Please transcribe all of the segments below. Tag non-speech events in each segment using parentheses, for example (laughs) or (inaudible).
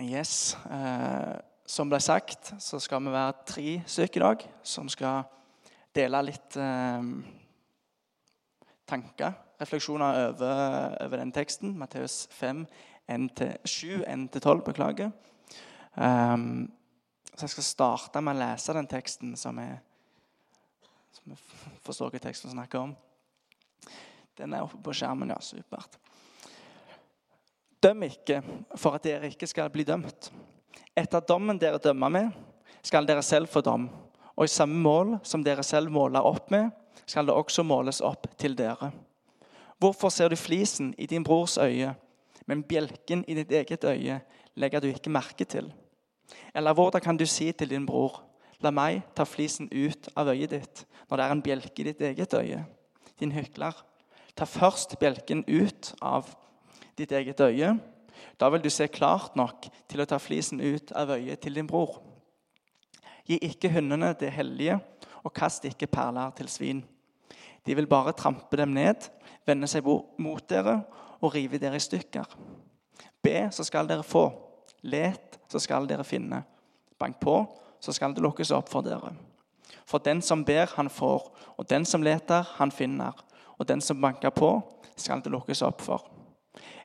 Yes. Eh, som ble sagt, så skal vi være tre stykker i dag som skal dele litt eh, tanker, refleksjoner over, over den teksten. Matteus 5, 1-7, 1-12, beklager. Eh, så jeg skal starte med å lese den teksten som jeg, som jeg forstår hva teksten snakker om. Den er oppe på skjermen, ja. Supert. Døm ikke for at dere ikke skal bli dømt. Etter dommen dere dømmer med, skal dere selv få dom. Og i samme mål som dere selv måler opp med, skal det også måles opp til dere. Hvorfor ser du flisen i din brors øye, men bjelken i ditt eget øye legger du ikke merke til? Eller hvordan kan du si til din bror, la meg ta flisen ut av øyet ditt, når det er en bjelke i ditt eget øye? Din hykler, ta først bjelken ut av ditt eget øye. Da vil du se klart nok til å ta flisen ut av øyet til din bror. Gi ikke hundene det hellige, og kast ikke perler til svin. De vil bare trampe dem ned, vende seg mot dere og rive dere i stykker. Be, så skal dere få. Let, så skal dere finne. Bank på, så skal det lukkes opp for dere. For den som ber, han får, og den som leter, han finner. Og den som banker på, skal det lukkes opp for.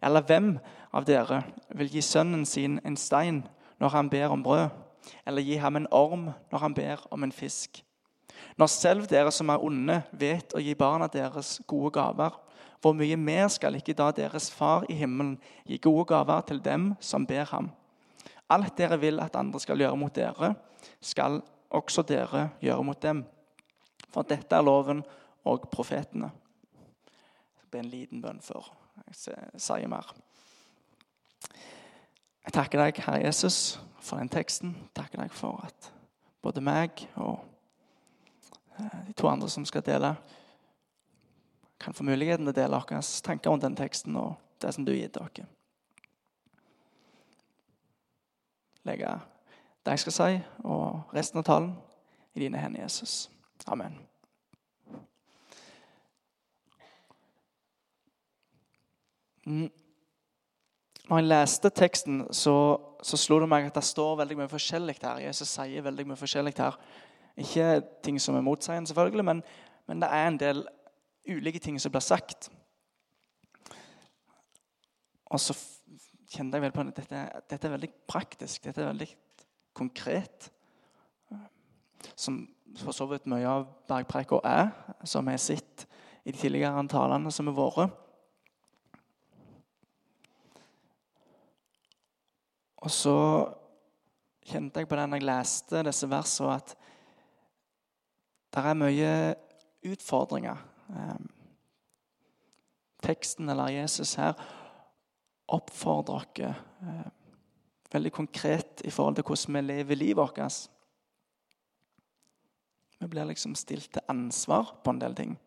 Eller hvem av dere vil gi sønnen sin en stein når han ber om brød? Eller gi ham en orm når han ber om en fisk? Når selv dere som er onde, vet å gi barna deres gode gaver, hvor mye mer skal ikke da deres far i himmelen gi gode gaver til dem som ber ham? Alt dere vil at andre skal gjøre mot dere, skal også dere gjøre mot dem. For dette er loven og profetene. Det blir en liten bønn før jeg sier mer. Jeg takker deg, Herre Jesus, for den teksten. Jeg takker deg for at både meg og eh, de to andre som skal dele, kan få muligheten til å dele våre tanker om den teksten og det som du har gitt dere. Legge det jeg skal si, og resten av talen i dine hender, Jesus. Amen. Når jeg leste teksten, så, så, slo det meg at det står veldig mye forskjellig her. Jesus sier veldig mye forskjellig her. Ikke ting som er motsigende, selvfølgelig, men, men, det er en del ulike ting som blir sagt. Og så kjente jeg vel på at dette, dette er veldig praktisk. Dette er veldig konkret. Som for så vidt mye av bergpreika er, som vi har sett i de tidligere talene som har vært. Og så kjente jeg på det når jeg leste disse versene, at det er mye utfordringer. Ehm, teksten eller Jesus her oppfordrer oss eh, veldig konkret i forhold til hvordan vi lever livet vårt. Vi blir liksom stilt til ansvar på en del ting.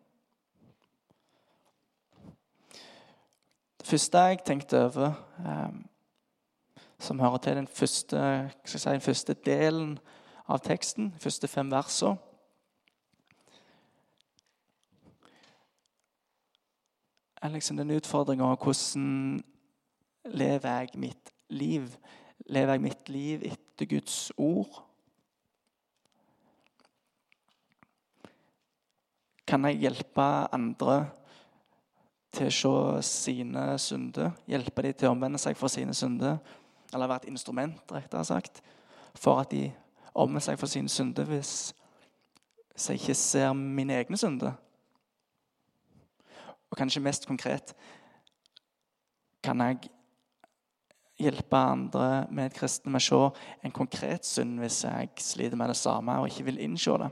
Det første jeg tenkte over ehm, som hører til den første, si, den første delen av teksten, de første fem versene. er liksom den utfordringa hvordan lever jeg mitt liv? Lever jeg mitt liv etter Guds ord? Kan jeg hjelpe andre til å se sine synder? Hjelpe dem til å omvende seg fra sine synder? Eller være et instrument rettere sagt, for at de omvender seg for sine synder hvis jeg ikke ser mine egne synder. Og kanskje mest konkret kan jeg hjelpe andre medkristne med å se en konkret synd hvis jeg sliter med det samme og ikke vil innse det.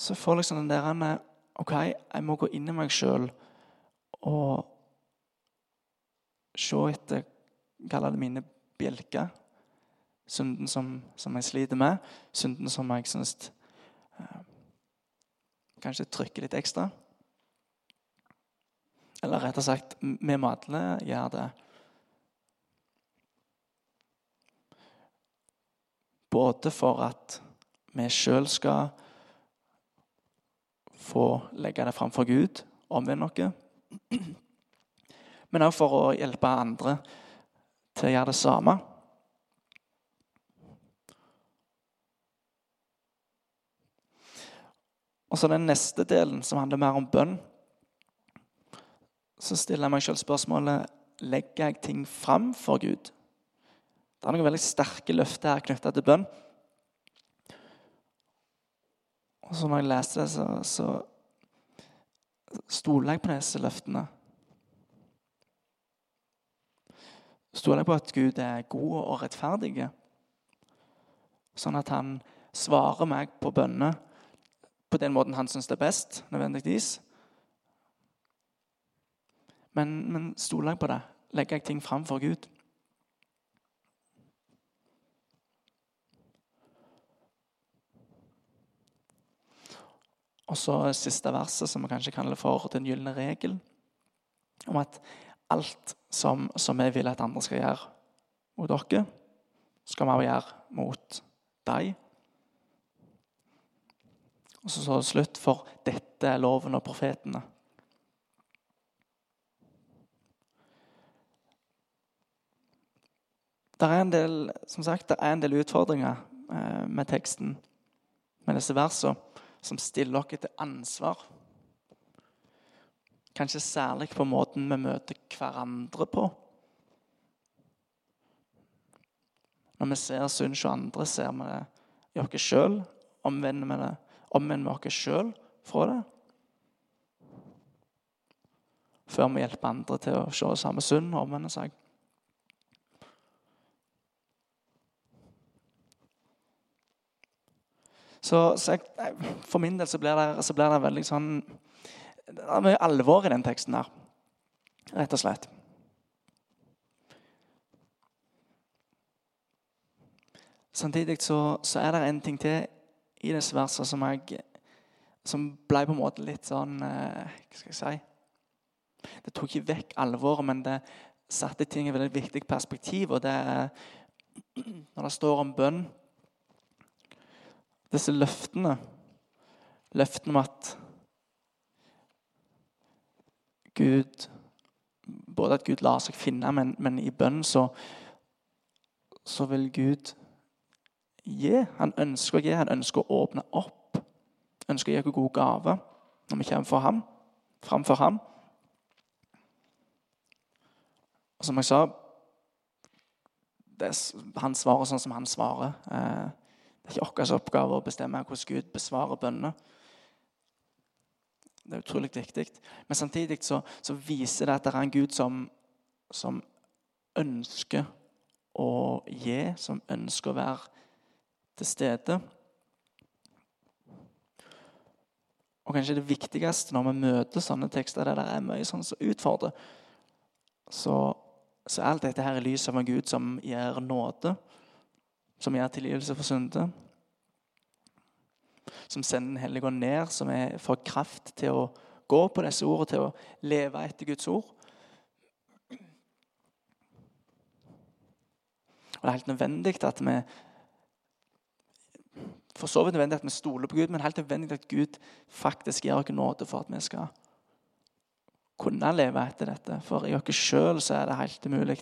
Så får liksom den der OK, jeg må gå inn i meg sjøl og se etter Kall det mine bjelker. Synden som, som, jeg sliter med. Synden som jeg syns eh, kanskje trykker litt ekstra. Eller rett og sagt, vi må alle gjøre det. Både for at vi sjøl skal få legge det framfor Gud, omvende noe, men òg for å hjelpe andre til å gjøre det samme. Og så den neste delen, som handler mer om bønn. Så stiller jeg meg selv spørsmålet legger jeg ting fram for Gud. Det er noen veldig sterke løfter her knytta til bønn. Og så når jeg leste det, så, så stoler jeg på disse løftene. Stoler jeg på at Gud er god og rettferdig, sånn at han svarer meg på bønner på den måten han syns det er best, nødvendigvis. Men, men stoler jeg på det? Legger jeg ting fram for Gud? Og så siste verset, som vi kanskje kaller for den gylne regel. Om at alt som, som vi vil at andre skal gjøre mot dere, skal vi også gjøre mot deg. Og så står det slutt, for dette er loven og profetene. Det er en del, som sagt, det er en del utfordringer eh, med teksten, med disse versene, som stiller dere til ansvar. Kanskje særlig på måten vi møter hverandre på. Når vi ser synd hos andre, ser vi det i oss sjøl. Omvender vi det omvender vi oss sjøl fra det. Før vi hjelper andre til å se samme synd og omvende seg. Så, så jeg, For min del så blir, det, så blir det veldig sånn Det er mye alvor i den teksten her, rett og slett. Samtidig så, så er det en ting til i disse versene som, jeg, som ble på en måte litt sånn eh, Hva skal jeg si Det tok ikke vekk alvoret, men det satte ting i et veldig viktig perspektiv. Og det er når det står om bønn Disse løftene Løftene om at Gud Både at Gud lar seg finne, men, men i bønn så, så vil Gud gi. Han ønsker å gi, han ønsker å åpne opp. Ønsker å gi oss gode gaver når vi kommer for ham, framfor ham. Og som jeg sa det, Han svarer sånn som han svarer. Eh, det er ikke vår oppgave å bestemme hvordan Gud besvarer bønnene. Det er utrolig viktig. Men samtidig så, så, viser det at det er en Gud som, som ønsker å gi, som ønsker å være til stede. Og kanskje det viktigste når vi møter sånne tekster der det er mye sånn som utfordrer, så, så er alt dette her i lys av en Gud som gir nåde, som gir tilgivelse for synder. Som sender Den hellige ånd ned, som får kraft til å gå på disse ordene, til å leve etter Guds ord. Og Det er helt nødvendig at vi for så vidt nødvendig at vi stoler på Gud, men helt nødvendig at Gud faktisk gir oss nåde for at vi skal kunne leve etter dette. For i oss sjøl er det helt umulig.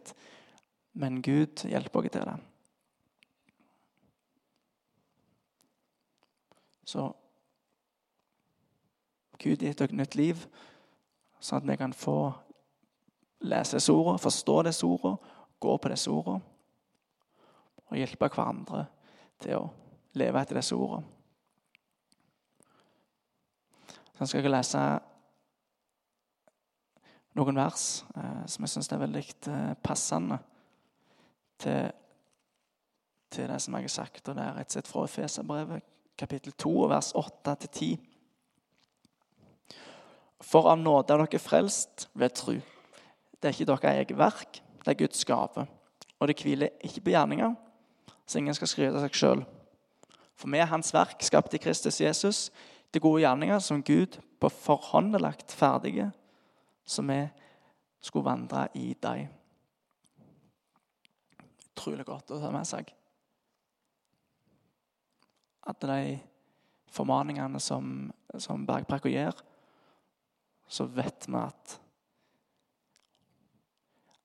Men Gud hjelper oss til det. Så Gud gitt dere nytt liv, sånn at vi kan få lese disse ordene, forstå disse ordene, gå på disse ordene og hjelpe hverandre til å leve etter disse ordene. Så skal jeg lese noen vers eh, som jeg syns er veldig eh, passende til, til, det som jeg har sagt. og Det er rett og slett fra Efeserbrevet, kapittel 2, vers 8-10. For av nåde er dere frelst ved tru. Det er ikke deres eget verk, det er Guds gave. Og det hviler ikke på gjerninger, så ingen skal skryte seg sjøl. For vi er Hans verk, skapt i Kristus Jesus, til gode gjerninger som Gud på forhånd har lagt ferdige, så vi skulle vandre i deg. Utrolig godt å ta med seg. At de formaningene som, som Bergprekka gir, så vet vi at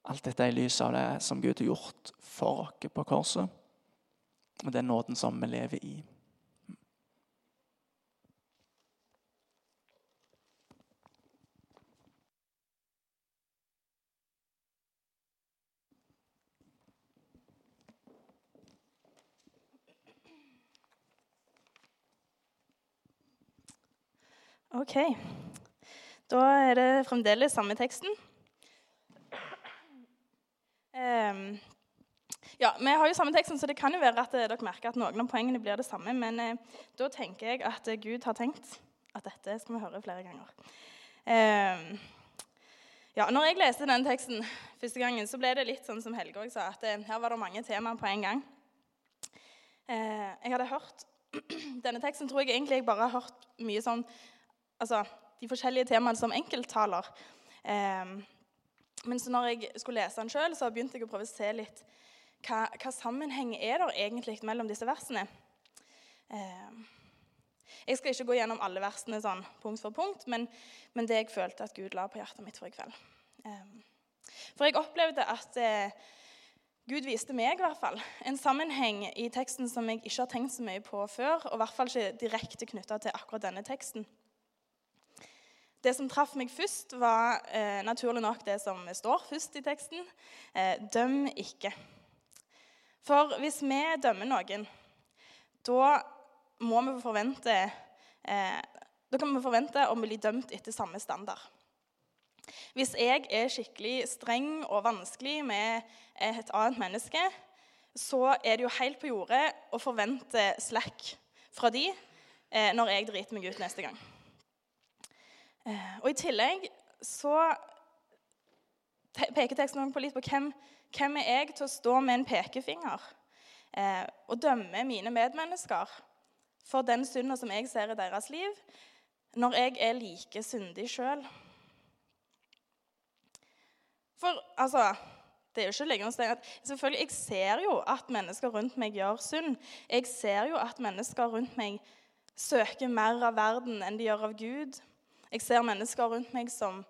Alt dette er i lys av det som Gud har gjort for oss på korset, og den nåden som vi lever i. Ok. Da er det fremdeles samme teksten. Um, ja, Vi har jo samme teksten, så det kan jo være at eh, dere merker at noen av poengene blir det samme. Men uh, da tenker jeg at uh, Gud har tenkt at dette skal vi høre flere ganger. Um, ja, når jeg leste den teksten første gangen, så ble det litt sånn som Helge sa, at uh, her var det mange temaer på en gang. jeg hadde hørt (clears throat) Denne teksten tror jeg egentlig jeg bare har hørt mye sånn altså, de forskjellige temaene som enkelttaler. Eh, men så når jeg skulle lese den sjøl, begynte jeg å prøve å se litt hva, hva sammenheng er der egentlig mellom disse versene. Eh, jeg skal ikke gå gjennom alle versene sånn punkt for punkt, men, men, det jeg følte at Gud la på hjertet mitt for i kveld. Eh, for jeg opplevde at eh, Gud viste meg i hvert fall en sammenheng i teksten som jeg ikke har tenkt så mye på før, og i hvert fall ikke direkte knytta til akkurat denne teksten. Det som traff meg først, var eh, naturlig nok det som står først i teksten. Eh, døm ikke. For hvis vi dømmer noen, da må vi forvente eh, Da kan vi forvente å bli dømt etter samme standard. Hvis jeg er skikkelig streng og vanskelig med et annet menneske, så er det jo helt på jordet å forvente slack fra de eh, når jeg driter meg ut neste gang. Eh, og I tillegg så peker teksten på litt på hvem, hvem er jeg til å stå med en pekefinger eh, og dømme mine medmennesker for den synda som jeg ser i deres liv, når jeg er like syndig sjøl. For altså det er jo ikke lenger at, selvfølgelig, Jeg ser jo at mennesker rundt meg gjør synd. Jeg ser jo at mennesker rundt meg søker mer av verden enn de gjør av Gud. Jeg ser mennesker rundt meg som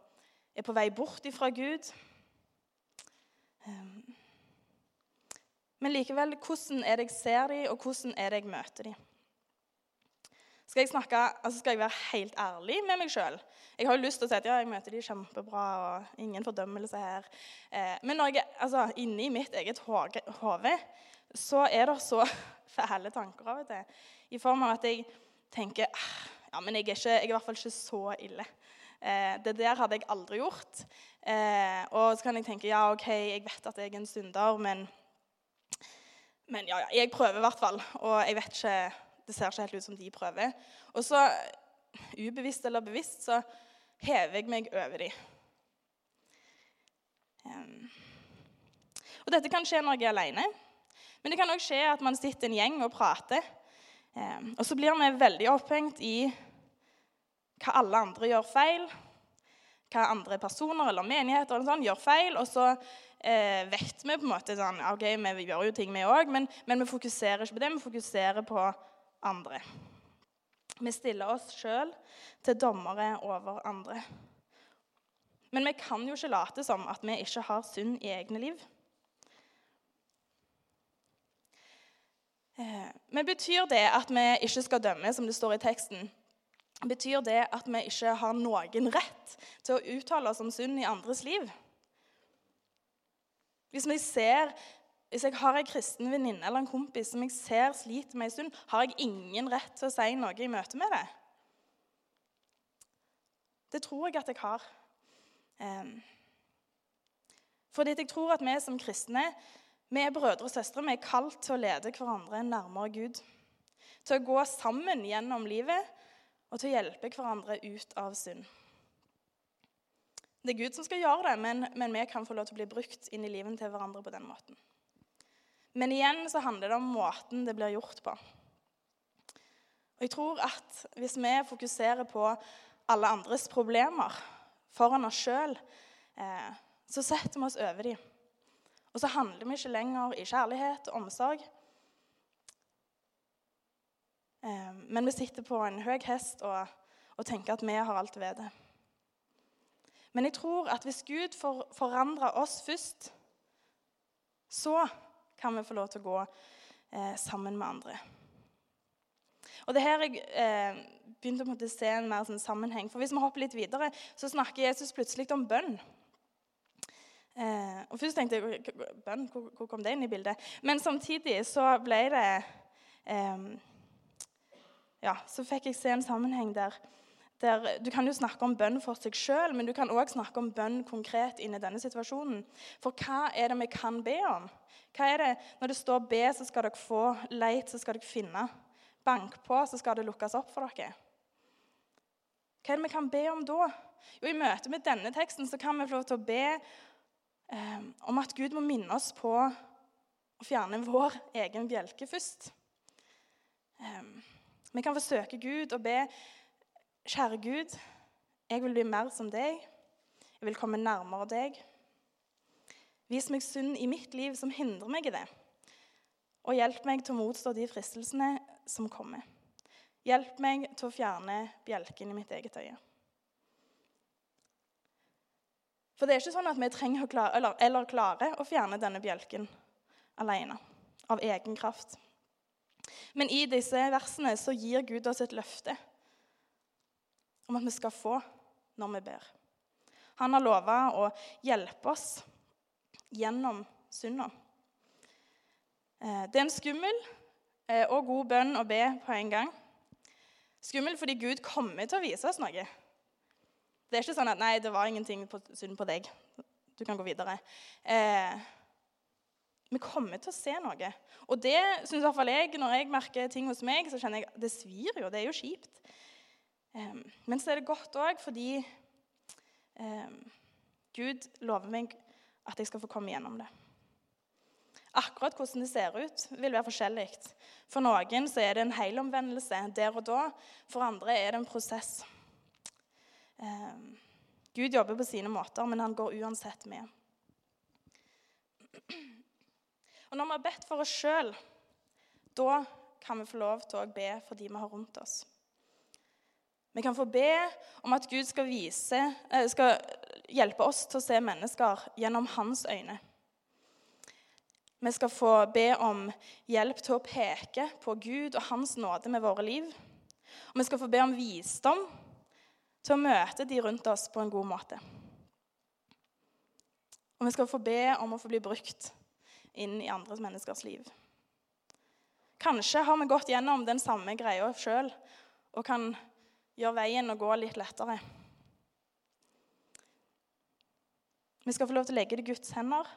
er på vei bort ifra Gud. Ehm, men likevel, hvordan er det jeg ser dem, og hvordan er det jeg møter dem? Skal jeg, snakke, altså skal jeg være helt ærlig med meg sjøl? Jeg har jo lyst til å si at ja, jeg møter dem kjempebra, og ingen fordømmelse her. Eh, men når jeg, altså, inni mitt eget hode så er det så (laughs) fæle tanker av og til. I form av at jeg tenker ah, ja, men jeg er, ikke, jeg er i hvert fall ikke så ille. Eh, det der hadde jeg aldri gjort. Eh, og så kan jeg tenke ja, ok, jeg vet at jeg er en synder, men, men ja, ja, jeg prøver i hvert fall. Og jeg vet ikke Det ser ikke helt ut som de prøver. Og så, ubevisst eller bevisst, så hever jeg meg over dem. Um, og dette kan skje når jeg er alene. Men det kan òg skje at man sitter en gjeng og prater. Eh, og så blir vi veldig opphengt i hva alle andre gjør feil. Hva andre personer eller menigheter eller sånn, gjør feil. Og så eh, vet vi på en måte sånn ok, Vi gjør jo ting, vi òg, men, men, vi fokuserer ikke på det. Vi fokuserer på andre. Vi stiller oss sjøl til dommere over andre. Men vi kan jo ikke late som at vi ikke har synd i egne liv. Men betyr det at vi ikke skal dømme, som det står i teksten? Betyr det at vi ikke har noen rett til å uttale oss om synd i andres liv? Hvis, ser, hvis jeg har en kristen venninne eller en kompis som jeg ser sliter med en stund, har jeg ingen rett til å si noe i møte med det? Det tror jeg at jeg har. Um, fordi jeg tror at vi som kristne vi er brødre og søstre. Vi er kalt til å lede hverandre nærmere Gud. Til å gå sammen gjennom livet og til å hjelpe hverandre ut av synd. Det er Gud som skal gjøre det, men, men, vi kan få lov til å bli brukt inn i livet til hverandre på den måten. Men igjen så handler det om måten det blir gjort på. Og jeg tror at Hvis vi fokuserer på alle andres problemer foran oss sjøl, eh, så setter vi oss over dem. Og så handler vi ikke lenger i kjærlighet og omsorg. Eh, men vi sitter på en høy hest og, og tenker at vi har alt ved det. Men jeg tror at hvis Gud får forandrer oss først, så kan vi få lov til å gå eh, sammen med andre. Og det her jeg eh, begynte å se en mer sånn sammenheng. For Hvis vi hopper litt videre, så snakker Jesus plutselig om bønn. Eh, og Først tenkte jeg bønn, hvor, hvor, kom det inn i bildet? Men samtidig så ble det eh, Ja, så fikk jeg se en sammenheng der, der Du kan jo snakke om bønn for seg sjøl, men du kan òg snakke om bønn konkret inni denne situasjonen. For hva er det vi kan be om? Hva er det, Når det står 'be', så skal dere få. 'Leit', så skal dere finne. Bank på, så skal det lukkes opp for dere. Hva er det vi kan be om da? Jo, I møte med denne teksten så kan vi få lov til å be om at Gud må minne oss på å fjerne vår egen bjelke først. Eh, vi kan forsøke Gud og be Kjære Gud, jeg vil bli mer som deg. Jeg vil komme nærmere deg. Vis meg synd i mitt liv som hindrer meg i det. Og hjelp meg til å motstå de fristelsene som kommer. Hjelp meg til å fjerne bjelken i mitt eget øye. For det er ikke sånn at vi trenger å klare, eller, eller klarer å fjerne denne bjelken alene, av egen kraft. Men i disse versene så gir Gud oss et løfte om at vi skal få når vi ber. Han har lova å hjelpe oss gjennom synda. Eh, det er en skummel eh, og god bønn å be på en gang. Skummel fordi Gud kommer til å vise oss noe. Det er ikke sånn at 'nei, det var ingenting på, synd på deg'. Du kan gå videre. Eh, vi kommer til å se noe. Og det syns i hvert fall jeg, når jeg merker ting hos meg, så kjenner jeg det svir jo. Det er jo kjipt. Eh, men så er det godt òg fordi eh, Gud lover meg at jeg skal få komme gjennom det. Akkurat hvordan det ser ut, vil være forskjellig. For noen så er det en helomvendelse der og da. For andre er det en prosess. Eh, Gud jobber på sine måter, men han går uansett med. Og når vi har bedt for oss sjøl, da kan vi få lov til å be for de vi har rundt oss. Vi kan få be om at Gud skal, vise, eh, skal hjelpe oss til å se mennesker gjennom hans øyne. Vi skal få be om hjelp til å peke på Gud og hans nåde med våre liv. Og vi skal få be om visdom til å møte de rundt oss på en god måte. Og vi skal få be om å få bli brukt inn i andre menneskers liv. Kanskje har vi gått gjennom den samme greia sjøl og kan gjøre veien å gå litt lettere. Vi skal få lov til å legge det i Guds hender.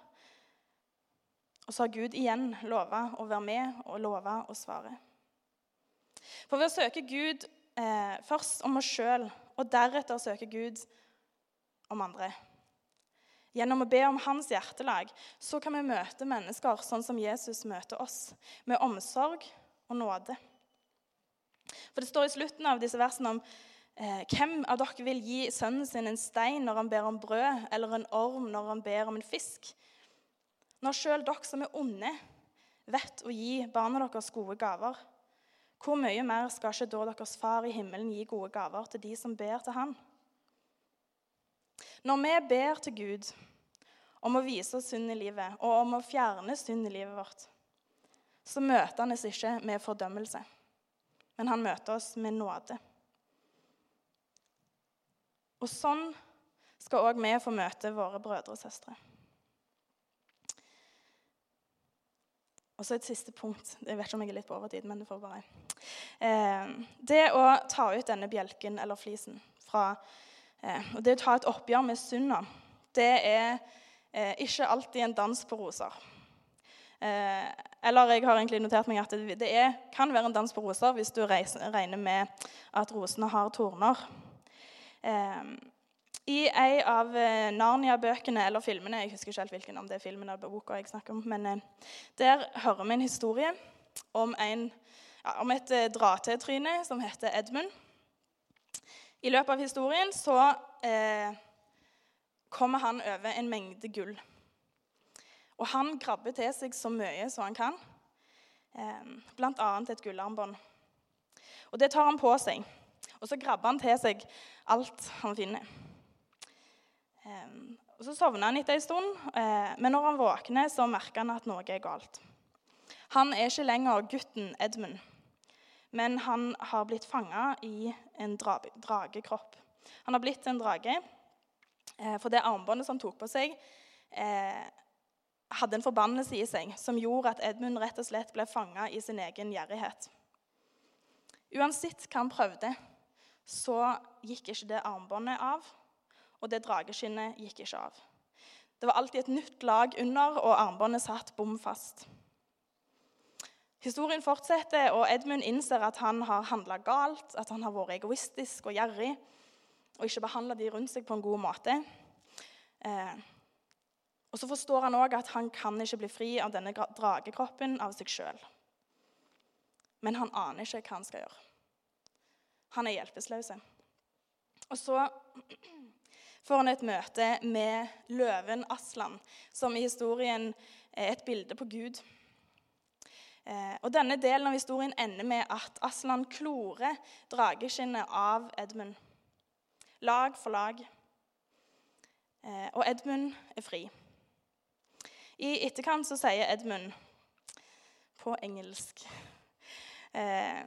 Og så har Gud igjen lova å være med og lova å svare. For ved å søke Gud eh, først om oss sjøl, og deretter søke Gud om andre Gjennom å be om hans hjertelag så kan vi møte mennesker sånn som Jesus møter oss, med omsorg og nåde. For Det står i slutten av disse versene om Eh, hvem av dere vil gi sønnen sin en stein når han ber om brød, eller en orm når han ber om en fisk? Når sjøl dere som er onde, vet å gi barna deres gode gaver, hvor mye mer skal ikke da deres far i himmelen gi gode gaver til de som ber til han? Når vi ber til Gud om å vise oss synd i livet og om å fjerne synd i livet vårt, så møter han oss ikke med fordømmelse, men han møter oss med nåde. Og sånn skal òg vi få møte våre brødre og søstre. Og så et siste punkt. Jeg vet ikke om jeg er litt på overtid, men det får bare eh, Det å ta ut denne bjelken eller flisen fra eh, Og det å ta et oppgjør med synda, det er eh, ikke alltid en dans på roser. Eh, eller jeg har egentlig notert meg at det, er, kan være en dans på roser hvis du regner med at rosene har torner. I en av eh, Narnia-bøkene eller filmene Jeg husker ikke helt hvilken om det er filmen eller boka jeg snakker om. Men eh, der hører vi en historie om, en, om et eh, dra-til-tryne som heter Edmund. I løpet av historien så eh, kommer han over en mengde gull. Og han grabber til seg så mye som han kan, eh, bl.a. et gullarmbånd. Og det tar han på seg. Og så grabber han til seg alt han finner. Eh, og Så sovner han etter en stund, eh, men når han våkner, så merker han at noe er galt. Han er ikke lenger gutten Edmund, men han har blitt fanga i en dra dragekropp. Han har blitt en drage, eh, for det armbåndet som han tok på seg, eh, hadde en forbannelse i seg som gjorde at Edmund rett og slett ble fanga i sin egen gjerrighet. Uansett hva han prøvde, så gikk ikke det armbåndet av, og det drageskinnet gikk ikke av. Det var alltid et nytt lag under, og armbåndet satt bom fast. Historien fortsetter, og Edmund innser at han har handla galt, at han har vært egoistisk og gjerrig og ikke behandla de rundt seg på en god måte. Eh, og så forstår han òg at han kan ikke bli fri av denne dragekroppen av seg sjøl. Men han aner ikke hva han skal gjøre. Han er hjelpeløs. Og så får han et møte med løven Aslan, som i historien er et bilde på Gud. Eh, og Denne delen av historien ender med at Aslan klorer drageskinnet av Edmund. Lag for lag. Eh, og Edmund er fri. I etterkant så sier Edmund på engelsk eh,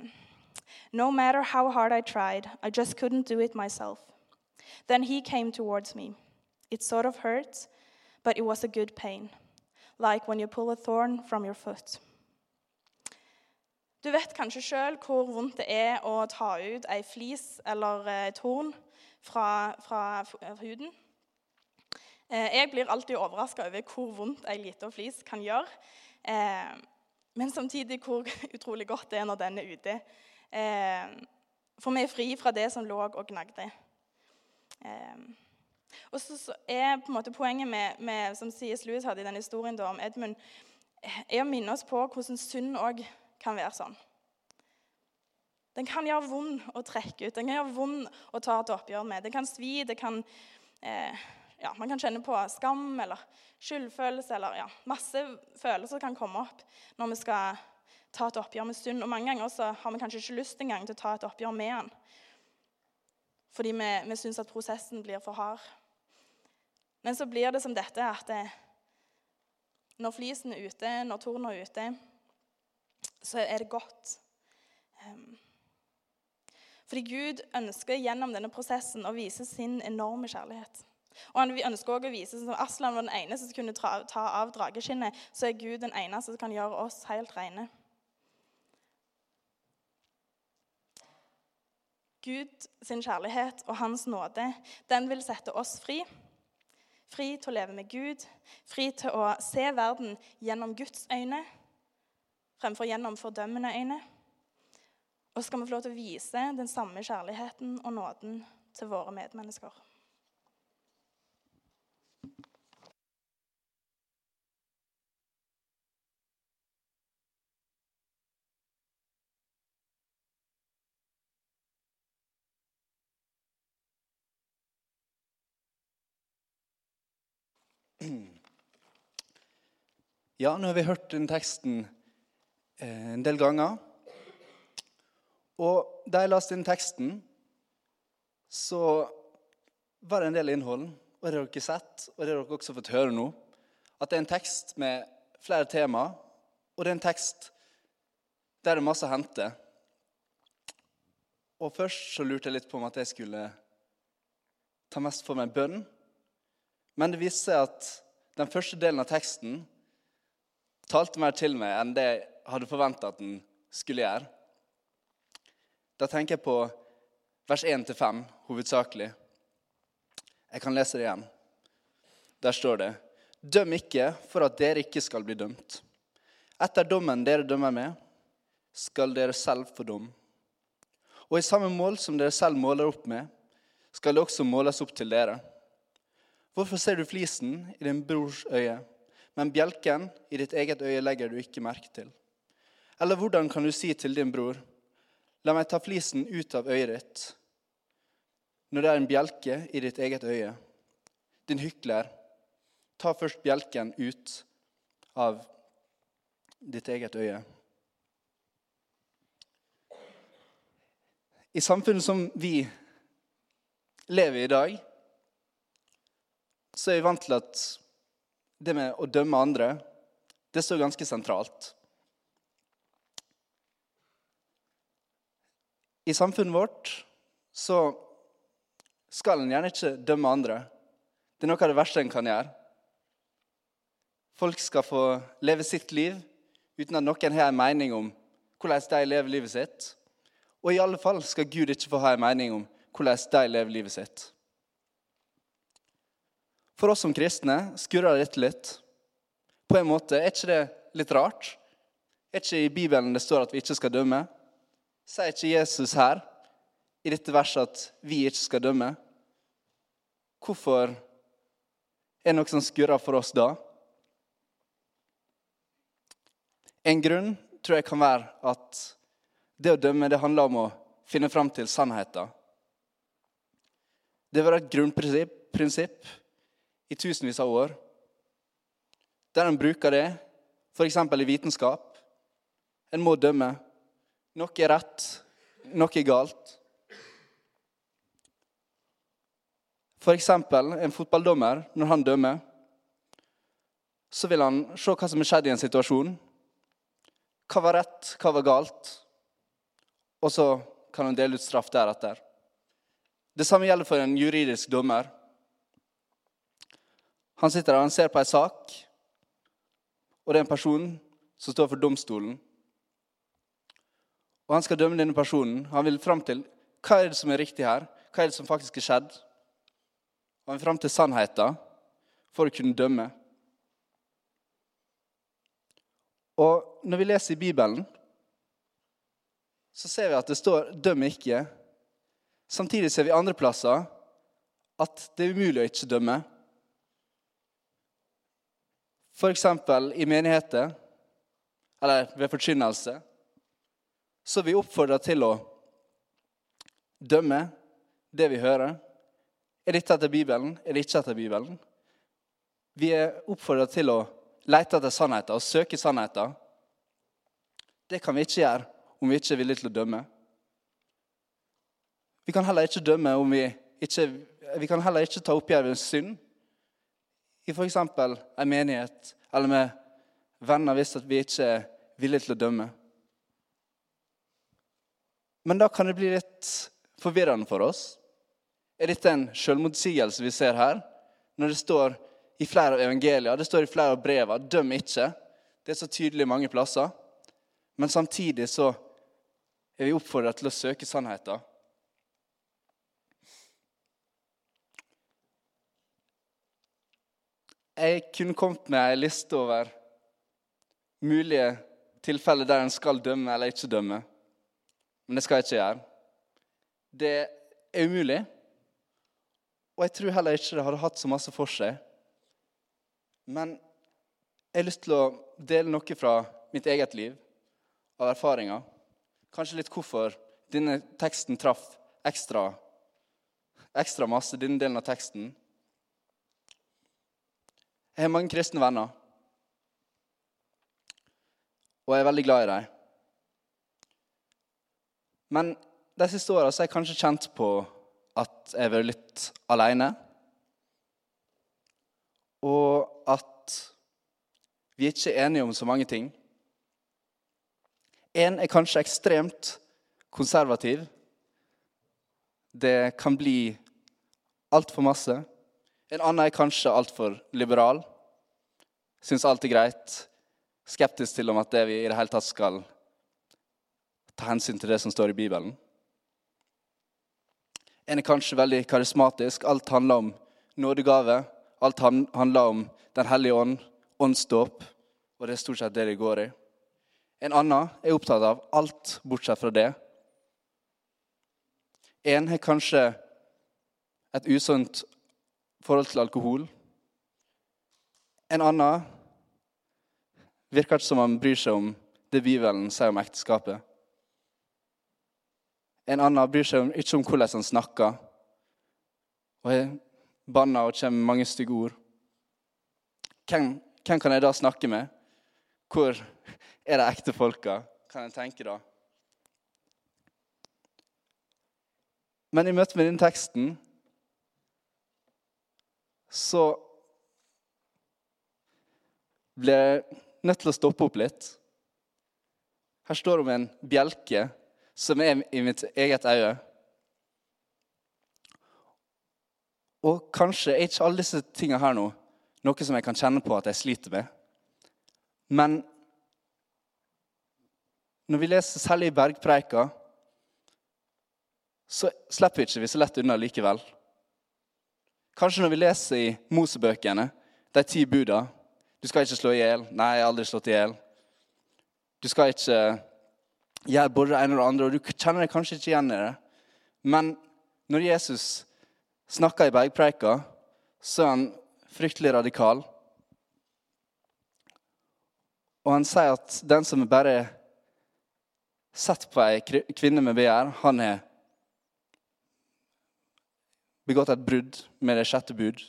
No matter how hard I tried, I just couldn't do it myself. Then he came towards me. It sort of hurt, but it was a good pain, like when you pull a thorn from your foot. Du vet kanskje sjøl hvor vondt det er å ta ut ei flis eller et horn fra, fra huden. Eh, jeg blir alltid overraska over hvor vondt ei lita flis kan gjøre. Eh, men samtidig hvor (laughs) utrolig godt det er når den er ute. Eh, for vi er fri fra det som lå og gnagde. Og så, er på en måte poenget med, med som C.S. Lewis hadde i den historien da, om Edmund, er å minne oss på hvordan synd òg kan være sånn. Den kan gjøre vond å trekke ut, den kan gjøre vond å ta et oppgjør med. Det kan svi, det kan eh, ja, Man kan kjenne på skam eller skyldfølelse eller ja, masse følelser kan komme opp når vi skal ta et oppgjør med synd. Og mange ganger så har vi kanskje ikke lyst engang til å ta et oppgjør med den. Fordi vi, vi syns at prosessen blir for hard. Men så blir det som dette at det, når flisen er ute, når tornet er ute, så er det godt. Fordi Gud ønsker gjennom denne prosessen å vise sin enorme kjærlighet. Og Han ønsker også å vise som Aslan var den eneste som kunne ta av drageskinnet, så er Gud den eneste som kan gjøre oss helt rene. Gud sin kjærlighet og hans nåde, den vil sette oss fri. Fri til å leve med Gud, fri til å se verden gjennom Guds øyne fremfor gjennom fordømmende øyne. Og skal vi få lov til å vise den samme kjærligheten og nåden til våre medmennesker. Ja, nå har vi hørt den teksten en del ganger. Og da jeg leste inn teksten, så var det en del innhold. Og det har dere sett, og det har dere også fått høre nå. At det er en tekst med flere tema, og det er en tekst der det er masse å hente. Og først så lurte jeg litt på om at jeg skulle ta mest for meg bønn. Men det viste seg at den første delen av teksten talte mer til meg enn det hadde forventa at den skulle gjøre. Da tenker jeg på vers 1-5 hovedsakelig. Jeg kan lese det igjen. Der står det Døm ikke for at dere ikke skal bli dømt. Etter dommen dere dømmer med, skal dere selv få dom. Og i samme mål som dere selv måler opp med, skal det også måles opp til dere. Hvorfor ser du flisen i din brors øye, men bjelken i ditt eget øye legger du ikke merke til? Eller hvordan kan du si til din bror, la meg ta flisen ut av øyet ditt, når det er en bjelke i ditt eget øye? Din hykler, ta først bjelken ut av ditt eget øye. I samfunnet som vi lever i i dag, så er vi vant til at det med å dømme andre, det står ganske sentralt. I samfunnet vårt så skal en gjerne ikke dømme andre. Det er noe av det verste en kan gjøre. Folk skal få leve sitt liv uten at noen har en mening om hvordan de lever livet sitt. Og i alle fall skal Gud ikke få ha en mening om hvordan de lever livet sitt. For oss som kristne skurrer dette litt. På en måte, Er ikke det litt rart? Er ikke i Bibelen det står at vi ikke skal dømme? Sier ikke Jesus her i dette verset at vi ikke skal dømme? Hvorfor er noe som skurrer for oss da? En grunn tror jeg kan være at det å dømme det handler om å finne fram til sannheten. Det vært et grunnprinsipp prinsipp, i tusenvis av år, der en bruker det f.eks. i vitenskap. En må dømme. Noe er rett, noe er galt. F.eks. en fotballdommer, når han dømmer, så vil han se hva som har skjedd i en situasjon. Hva var rett, hva var galt? Og så kan han dele ut straff deretter. Det samme gjelder for en juridisk dommer. Han sitter der og ser på en sak, og det er en person som står for domstolen. Og Han skal dømme denne personen. Han vil fram til hva er det som er riktig her. Hva er det som faktisk er skjedd? Han vil fram til sannheten for å kunne dømme. Og Når vi leser i Bibelen, så ser vi at det står 'døm ikke'. Samtidig ser vi andre plasser at det er umulig å ikke dømme. F.eks. i menigheter eller ved forkynnelse så er vi oppfordra til å dømme det vi hører. Er dette etter Bibelen? Er det ikke etter Bibelen? Vi er oppfordra til å lete etter sannheten og søke sannheten. Det kan vi ikke gjøre om vi ikke er villige til å dømme. Vi kan heller ikke dømme om vi ikke Vi kan heller ikke ta oppgjør ved synd i f.eks. en menighet eller med venner hvis vi ikke er villige til å dømme. Men da kan det bli litt forvirrende for oss. Er dette en selvmotsigelse vi ser her? Når det står i flere av evangelier, det står i flere av brevene 'døm ikke'. Det er så tydelig mange plasser. Men samtidig så er vi oppfordret til å søke sannheten. Jeg kunne kommet med ei liste over mulige tilfeller der en skal dømme eller ikke dømme. Men det skal jeg ikke gjøre. Det er umulig. Og jeg tror heller ikke det hadde hatt så masse for seg. Men jeg har lyst til å dele noe fra mitt eget liv, av erfaringer. Kanskje litt hvorfor denne teksten traff ekstra, ekstra masse, denne delen av teksten. Jeg har mange kristne venner, og jeg er veldig glad i dem. Men de siste åra har jeg kanskje kjent på at jeg har vært litt aleine. Og at vi ikke er enige om så mange ting. En er kanskje ekstremt konservativ. Det kan bli altfor masse. En annen er kanskje altfor liberal. Syns alt er greit. Skeptisk til om at det vi i det hele tatt skal ta hensyn til det som står i Bibelen. En er kanskje veldig karismatisk. Alt handler om nådegave. Alt handler om Den hellige ånd, åndsdåp, og det er stort sett det det går i. En annen er opptatt av alt bortsett fra det. En har kanskje et usunt forhold til alkohol. En annen virker ikke som han bryr seg om det Bibelen sier om ekteskapet. En annen bryr seg ikke om hvordan han snakker, og er banna og kommer med mange stygge ord. Hvem, hvem, kan jeg da snakke med? Hvor er de ekte folka, kan jeg tenke da? Men i møte med denne teksten så ble jeg nødt til å stoppe opp litt. Her står det om en bjelke som er i mitt eget øye. Og kanskje er ikke alle disse tingene her nå noe som jeg kan kjenne på at jeg sliter med. Men når vi leser selv i Bergpreika, så slipper vi ikke vi så lett unna likevel. Kanskje når vi leser i Mosebøkene, de ti buda Du skal ikke slå i hjel. Nei, jeg har aldri slått i hjel. Du skal ikke gjøre både det ene og det andre, og du kjenner deg kanskje ikke igjen i det. Men når Jesus snakker i bergpreika, så er han fryktelig radikal. Og han sier at den som bare sett på ei kvinne med begjær, han har begått et brudd med det sjette bud.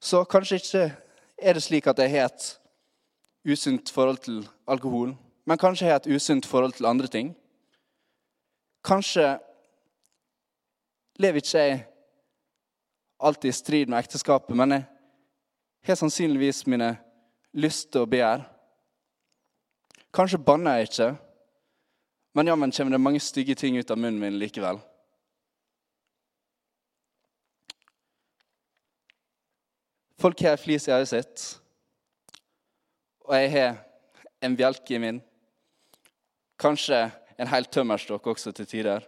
Så kanskje ikke er det slik at jeg har et usunt forhold til alkohol, men kanskje har et usunt forhold til andre ting. Kanskje lever ikke jeg alltid i strid med ekteskapet, men jeg har sannsynligvis mine lyster og begjær. Kanskje banner jeg ikke, men jammen kommer det mange stygge ting ut av munnen min likevel. Folk har flis i øyet sitt, og jeg har en bjelke i min. Kanskje en hel tømmerstokk også til tider.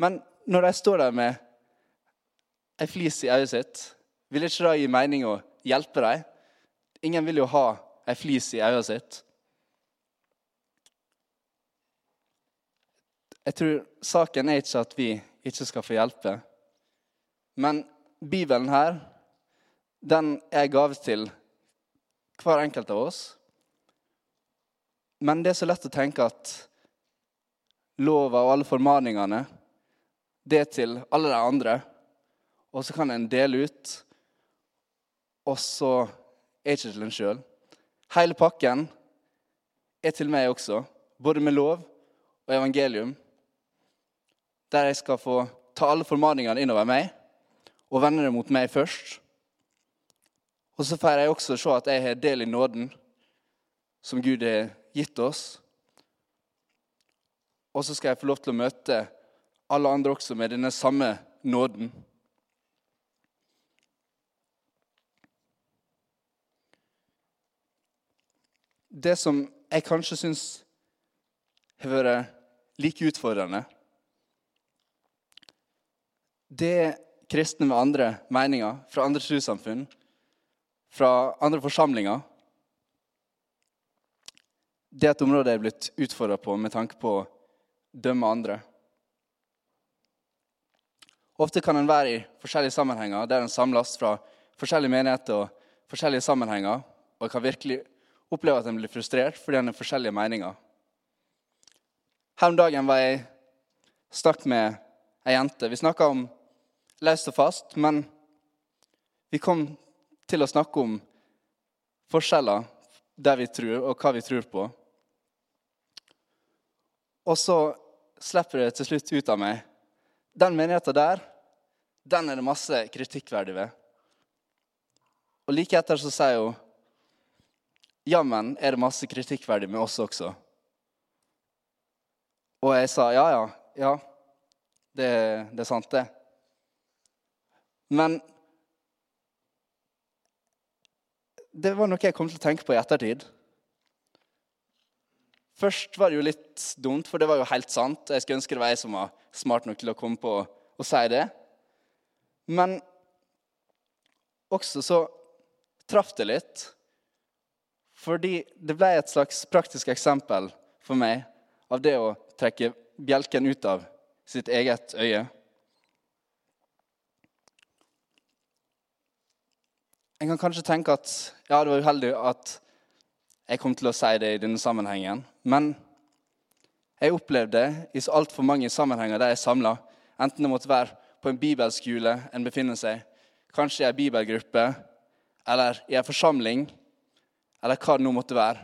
Men når de står der med ei flis i øyet sitt, vil ikke det gi mening å hjelpe dem? Ingen vil jo ha ei flis i øyet sitt. Jeg tror saken er ikke at vi ikke skal få hjelpe, men Bibelen her, den er gave til hver enkelt av oss. Men det er så lett å tenke at lova og alle formaningene, det er til alle de andre. Og så kan en dele ut, og så er ikke til en sjøl. Hele pakken er til meg også, både med lov og evangelium. Der jeg skal få ta alle formaningene innover meg og vende det mot meg først. Og så får jeg også se at jeg har del i nåden som Gud har gitt oss. Og så skal jeg få lov til å møte alle andre også med denne samme nåden. Det som jeg kanskje syns har vært like utfordrende, det kristne med andre meninger fra andre trossamfunn, fra andre forsamlinger. Det er et område jeg er blitt utfordra på med tanke på å dømme andre. Ofte kan en være i forskjellige sammenhenger der en samles fra forskjellige menigheter og forskjellige sammenhenger, og kan virkelig oppleve at en blir frustrert fordi en har forskjellige meninger. Her om dagen var jeg snakket med ei jente. Vi snakka om løst og fast, men vi kom til å snakke om forskjeller der vi tror, og hva vi tror på. Og så slipper det til slutt ut av meg. Den menigheten der, den er det masse kritikkverdig ved. Og like etter så sier hun Jammen er det masse kritikkverdig med oss også. Og jeg sa ja, ja, ja. Det, det er sant, det. Men det var noe jeg kom til å tenke på i ettertid. Først var det jo litt dumt, for det var jo helt sant. Jeg skulle ønske det var jeg som var smart nok til å komme på å si det. Men også så traff det litt. Fordi det ble et slags praktisk eksempel for meg av det å trekke bjelken ut av sitt eget øye. En kan kanskje tenke at ja, det var uheldig at jeg kom til å si det i denne sammenhengen. Men jeg opplevde i så altfor mange sammenhenger der jeg samla, enten det måtte være på en bibelskole en befinner seg, kanskje i en bibelgruppe eller i en forsamling, eller hva det nå måtte være.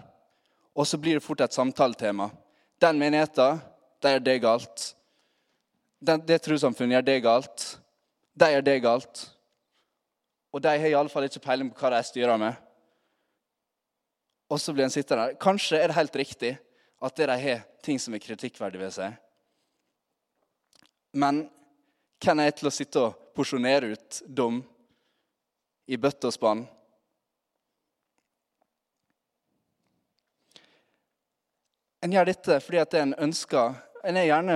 Og så blir det fort et samtaletema. Den menigheten, der er det galt. Den, det trossamfunnet gjør det galt. De gjør det galt. Og de har i alle fall ikke peiling på hva de styrer med. Og så blir en sittende der. Kanskje er det helt riktig at det de har, ting som er kritikkverdig ved seg. Men hvem er jeg til å sitte og porsjonere ut dom i bøtte og spann? En gjør dette fordi at en ønsker En er gjerne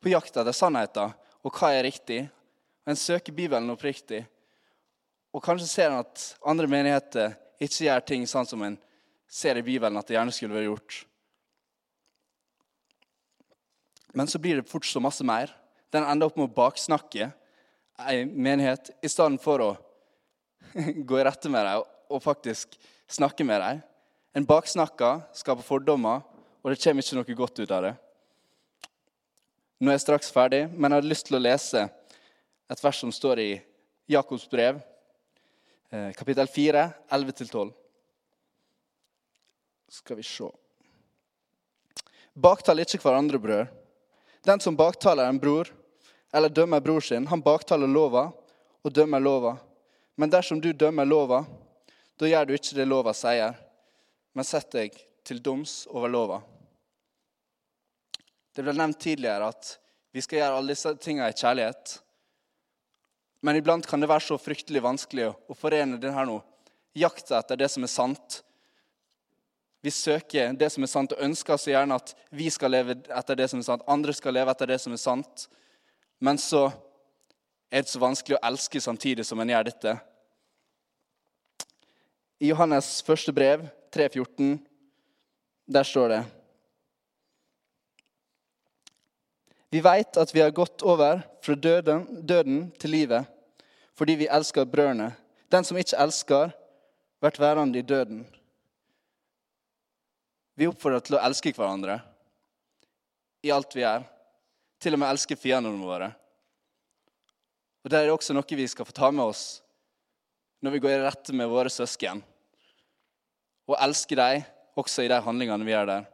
på jakt etter sannheten og hva er riktig. En søker Bibelen oppriktig. Og kanskje ser en at andre menigheter ikke gjør ting sånn som en ser i Bibelen at det gjerne skulle vært gjort. Men så blir det fort så masse mer. Den ender opp med å baksnakke ei menighet i stedet for å (laughs) gå i rette med dem og faktisk snakke med dem. En baksnakker skaper fordommer, og det kommer ikke noe godt ut av det. Nå er jeg straks ferdig, men jeg hadde lyst til å lese et vers som står i Jakobs brev, kapittel 4, 11-12. Skal vi se Baktal ikke hverandre, brød. Den som baktaler en bror eller dømmer bror sin, han baktaler lova og dømmer lova. Men dersom du dømmer lova, da gjør du ikke det lova sier, men setter deg til doms over lova. Det ble nevnt tidligere at vi skal gjøre alle disse tingene i kjærlighet. Men iblant kan det være så fryktelig vanskelig å forene denne nå, jakta etter det som er sant. Vi søker det som er sant, og ønsker så gjerne at vi skal leve etter det som er sant. Andre skal leve etter det som er sant. Men så er det så vanskelig å elske samtidig som en gjør dette. I Johannes første brev, 3.14, der står det Vi veit at vi har gått over fra døden, døden, til livet fordi vi elsker brødrene. Den som ikke elsker, blir værende i døden. Vi oppfordrer til å elske hverandre i alt vi gjør. Til og med elske fiendene våre. Og Det er også noe vi skal få ta med oss når vi går i rette med våre søsken. Og elske dem også i de handlingene vi gjør der.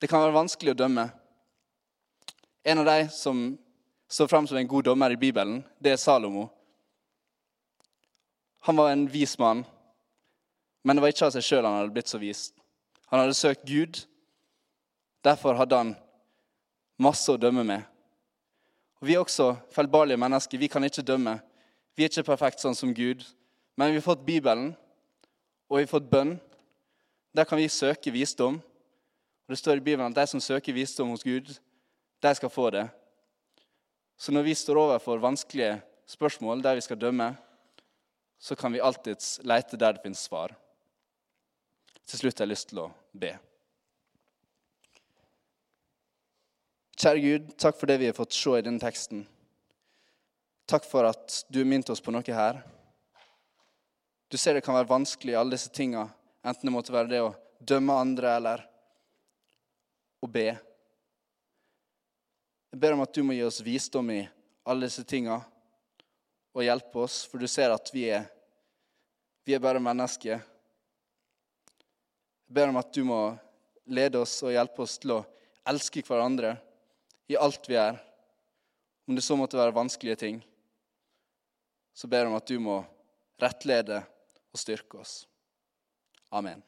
Det kan være vanskelig å dømme. En av de som står fram som en god dommer i Bibelen, det er Salomo. Han var en vis mann, men det var ikke av seg sjøl han hadde blitt så vis. Han hadde søkt Gud. Derfor hadde han masse å dømme med. Og Vi er også feilbarlige mennesker. Vi kan ikke dømme. Vi er ikke perfekt sånn som Gud. Men vi har fått Bibelen, og vi har fått bønn. Der kan vi søke visdom. Og Det står i Bibelen at de som søker visdom hos Gud, de skal få det. Så når vi står overfor vanskelige spørsmål der vi skal dømme, så kan vi alltids lete der det finnes svar. Til slutt har jeg lyst til å be. Kjære Gud, takk for det vi har fått se i denne teksten. Takk for at du minte oss på noe her. Du ser det kan være vanskelig, alle disse tinga, enten det måtte være det å dømme andre eller å be. Jeg ber om at du må gi oss visdom i alle disse tinga og hjelpe oss, for du ser at vi er, vi er bare mennesker. Jeg ber om at du må lede oss og hjelpe oss til å elske hverandre i alt vi er. Om det så måtte være vanskelige ting, så ber jeg om at du må rettlede og styrke oss. Amen.